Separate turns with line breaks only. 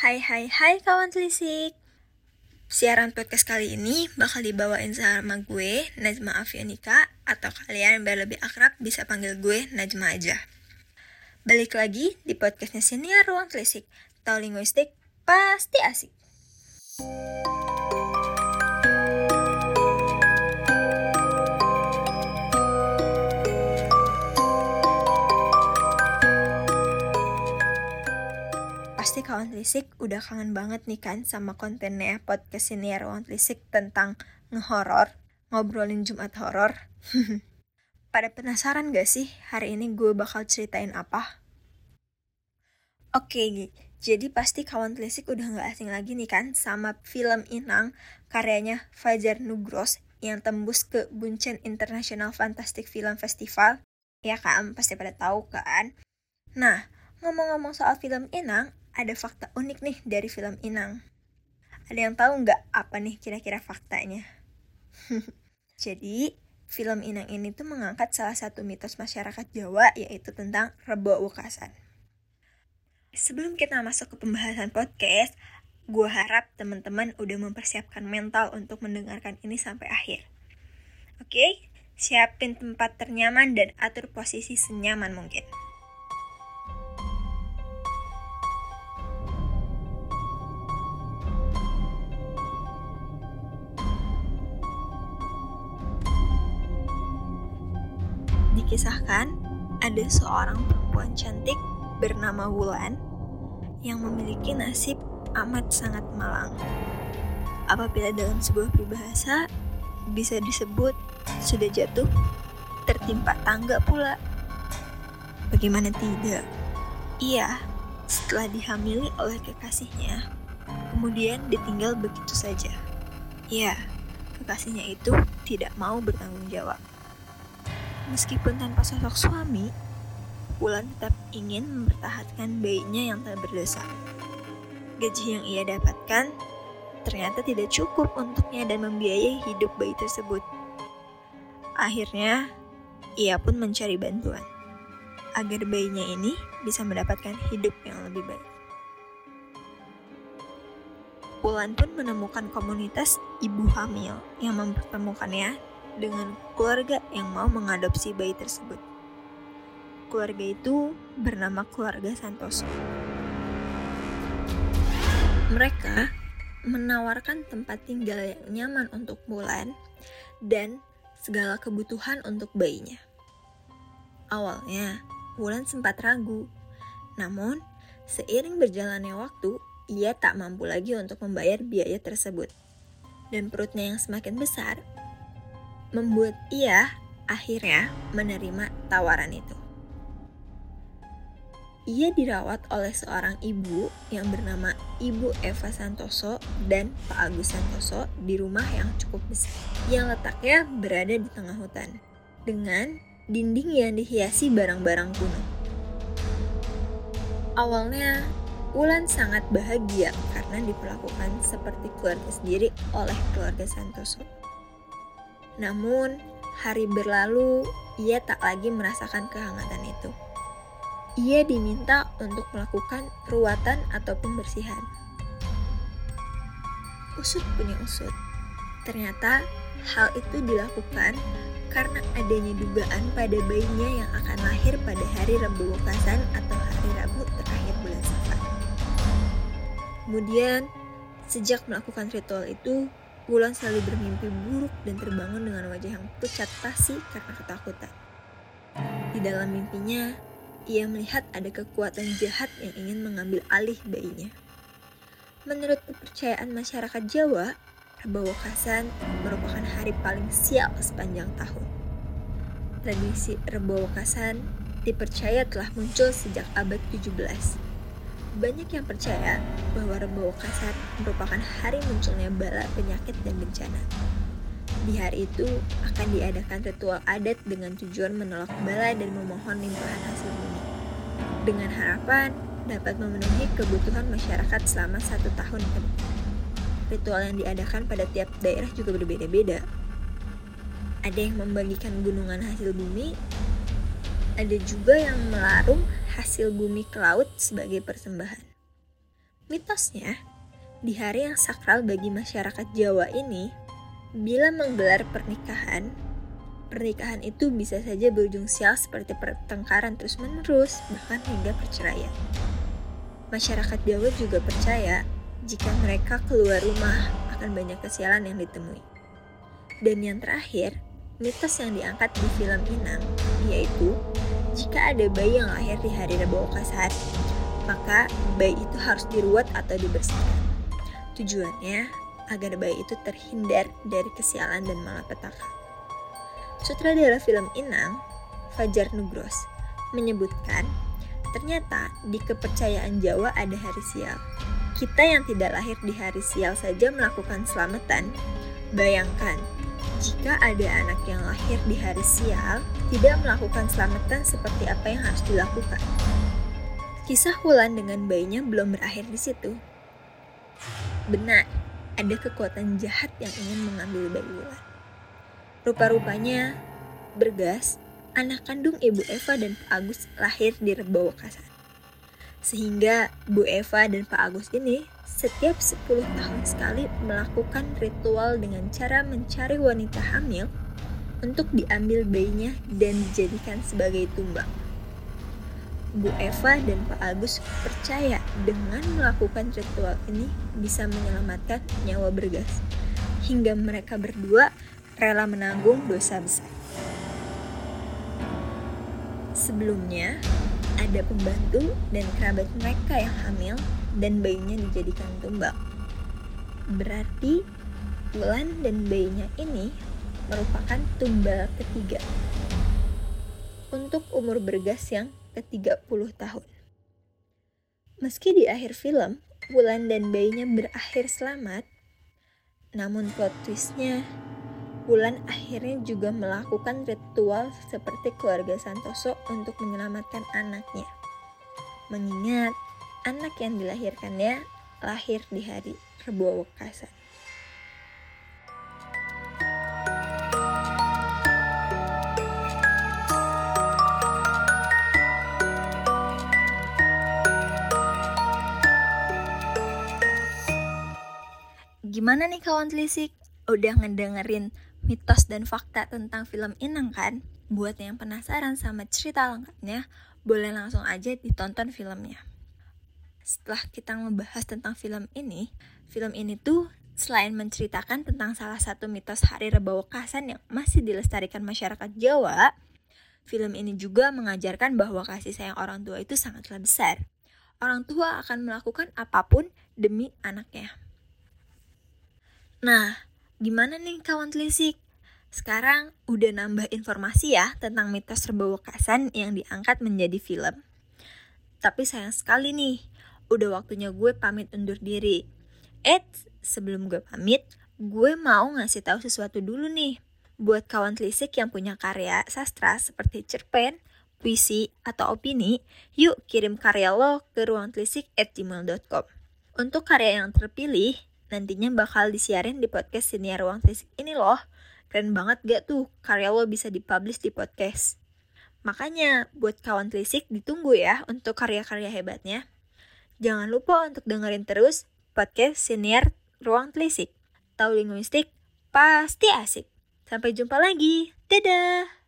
Hai hai hai kawan telisik. Siaran podcast kali ini bakal dibawain sama gue, Najma Afianika Atau kalian biar lebih akrab bisa panggil gue Najma aja. Balik lagi di podcastnya Siniar Ruang Telisik. Tahu linguistik? Pasti asik kawan telisik udah kangen banget nih kan sama kontennya podcast ini Ruang Telisik tentang ngehoror, ngobrolin Jumat horor. Pada penasaran gak sih hari ini gue bakal ceritain apa? Oke, jadi pasti kawan telisik udah gak asing lagi nih kan sama film Inang karyanya Fajar Nugros yang tembus ke Buncen International Fantastic Film Festival. Ya kan, pasti pada tahu kan? Nah, ngomong-ngomong soal film Inang, ada fakta unik nih dari film Inang. Ada yang tahu nggak apa nih kira-kira faktanya? Jadi, film Inang ini tuh mengangkat salah satu mitos masyarakat Jawa yaitu tentang Rebo Wukasan. Sebelum kita masuk ke pembahasan podcast, gue harap teman-teman udah mempersiapkan mental untuk mendengarkan ini sampai akhir. Oke, siapin tempat ternyaman dan atur posisi senyaman mungkin. Dikisahkan, ada seorang perempuan cantik bernama Wulan yang memiliki nasib amat sangat malang. Apabila dalam sebuah peribahasa bisa disebut sudah jatuh, tertimpa tangga pula. Bagaimana tidak? Ia setelah dihamili oleh kekasihnya, kemudian ditinggal begitu saja. Ya, kekasihnya itu tidak mau bertanggung jawab. Meskipun tanpa sosok suami, Wulan tetap ingin mempertahankan bayinya yang tak berdosa. Gaji yang ia dapatkan ternyata tidak cukup untuknya dan membiayai hidup bayi tersebut. Akhirnya, ia pun mencari bantuan agar bayinya ini bisa mendapatkan hidup yang lebih baik. Wulan pun menemukan komunitas ibu hamil yang mempertemukannya dengan keluarga yang mau mengadopsi bayi tersebut. Keluarga itu bernama keluarga Santoso. Mereka menawarkan tempat tinggal yang nyaman untuk Mulan dan segala kebutuhan untuk bayinya. Awalnya, Wulan sempat ragu. Namun, seiring berjalannya waktu, ia tak mampu lagi untuk membayar biaya tersebut. Dan perutnya yang semakin besar membuat ia akhirnya menerima tawaran itu. Ia dirawat oleh seorang ibu yang bernama Ibu Eva Santoso dan Pak Agus Santoso di rumah yang cukup besar, yang letaknya berada di tengah hutan, dengan dinding yang dihiasi barang-barang kuno. Awalnya, Wulan sangat bahagia karena diperlakukan seperti keluarga sendiri oleh keluarga Santoso. Namun, hari berlalu, ia tak lagi merasakan kehangatan itu. Ia diminta untuk melakukan ruatan atau pembersihan. Usut punya usut. Ternyata hal itu dilakukan karena adanya dugaan pada bayinya yang akan lahir pada hari Rabu Wekasan atau hari Rabu terakhir bulan Safar. Kemudian, sejak melakukan ritual itu, Wulan selalu bermimpi buruk dan terbangun dengan wajah yang pucat pasi karena ketakutan. Di dalam mimpinya, ia melihat ada kekuatan jahat yang ingin mengambil alih bayinya. Menurut kepercayaan masyarakat Jawa, Rebo Wekasan merupakan hari paling sial sepanjang tahun. Tradisi Rebo Wekasan dipercaya telah muncul sejak abad 17 banyak yang percaya bahwa Rebo Kasar merupakan hari munculnya bala, penyakit, dan bencana. Di hari itu akan diadakan ritual adat dengan tujuan menolak bala dan memohon limpahan hasil bumi. Dengan harapan dapat memenuhi kebutuhan masyarakat selama satu tahun ke depan. Ritual yang diadakan pada tiap daerah juga berbeda-beda. Ada yang membagikan gunungan hasil bumi, ada juga yang melarung hasil bumi ke laut sebagai persembahan. Mitosnya, di hari yang sakral bagi masyarakat Jawa ini, bila menggelar pernikahan, pernikahan itu bisa saja berujung sial seperti pertengkaran terus-menerus, bahkan hingga perceraian. Masyarakat Jawa juga percaya jika mereka keluar rumah akan banyak kesialan yang ditemui. Dan yang terakhir, mitos yang diangkat di film Inang, yaitu jika ada bayi yang lahir di hari Rabu Kasar, maka bayi itu harus diruat atau dibersihkan. Tujuannya agar bayi itu terhindar dari kesialan dan malapetaka. Sutradara film Inang, Fajar Nugros, menyebutkan ternyata di kepercayaan Jawa ada hari sial. Kita yang tidak lahir di hari sial saja melakukan selamatan. Bayangkan, jika ada anak yang lahir di hari sial, tidak melakukan selamatan seperti apa yang harus dilakukan. Kisah Wulan dengan bayinya belum berakhir di situ. Benar, ada kekuatan jahat yang ingin mengambil bayi Wulan. Rupa-rupanya, Bergas, anak kandung Ibu Eva dan Pak Agus lahir di Rebo Wakasan. Sehingga Bu Eva dan Pak Agus ini setiap 10 tahun sekali melakukan ritual dengan cara mencari wanita hamil untuk diambil bayinya dan dijadikan sebagai tumbang. Bu Eva dan Pak Agus percaya dengan melakukan ritual ini bisa menyelamatkan nyawa bergas. Hingga mereka berdua rela menanggung dosa besar. Sebelumnya, ada pembantu dan kerabat mereka yang hamil dan bayinya dijadikan tumbang. Berarti Wulan dan bayinya ini merupakan tumbal ketiga untuk umur bergas yang ke-30 tahun. Meski di akhir film, Wulan dan bayinya berakhir selamat, namun plot twistnya, Wulan akhirnya juga melakukan ritual seperti keluarga Santoso untuk menyelamatkan anaknya. Mengingat anak yang dilahirkannya lahir di hari Rebo Wekasan. Gimana nih kawan telisik? Udah ngedengerin mitos dan fakta tentang film Inang kan? Buat yang penasaran sama cerita lengkapnya, boleh langsung aja ditonton filmnya. Setelah kita ngebahas tentang film ini, film ini tuh selain menceritakan tentang salah satu mitos Hari Rebo Wekasan yang masih dilestarikan masyarakat Jawa, film ini juga mengajarkan bahwa kasih sayang orang tua itu sangatlah besar. Orang tua akan melakukan apa pun demi anaknya. Nah, gimana nih kawan telisik? Sekarang udah nambah informasi ya tentang mitos Wekasan yang diangkat menjadi film. Tapi sayang sekali nih, udah waktunya gue pamit undur diri. Eh, sebelum gue pamit, gue mau ngasih tahu sesuatu dulu nih. Buat kawan telisik yang punya karya sastra seperti cerpen, puisi, atau opini, yuk kirim karya lo ke ruangtelisik@gmail.com. Untuk karya yang terpilih, nantinya bakal disiarin di podcast Siniar Ruang Telisik ini loh. Keren banget gak tuh karya lo bisa dipublish di podcast. Makanya buat kawan telisik ditunggu ya untuk karya-karya hebatnya. Jangan lupa untuk dengerin terus podcast Siniar Ruang Telisik. Tahu linguistik pasti asik. Sampai jumpa lagi. Dadah!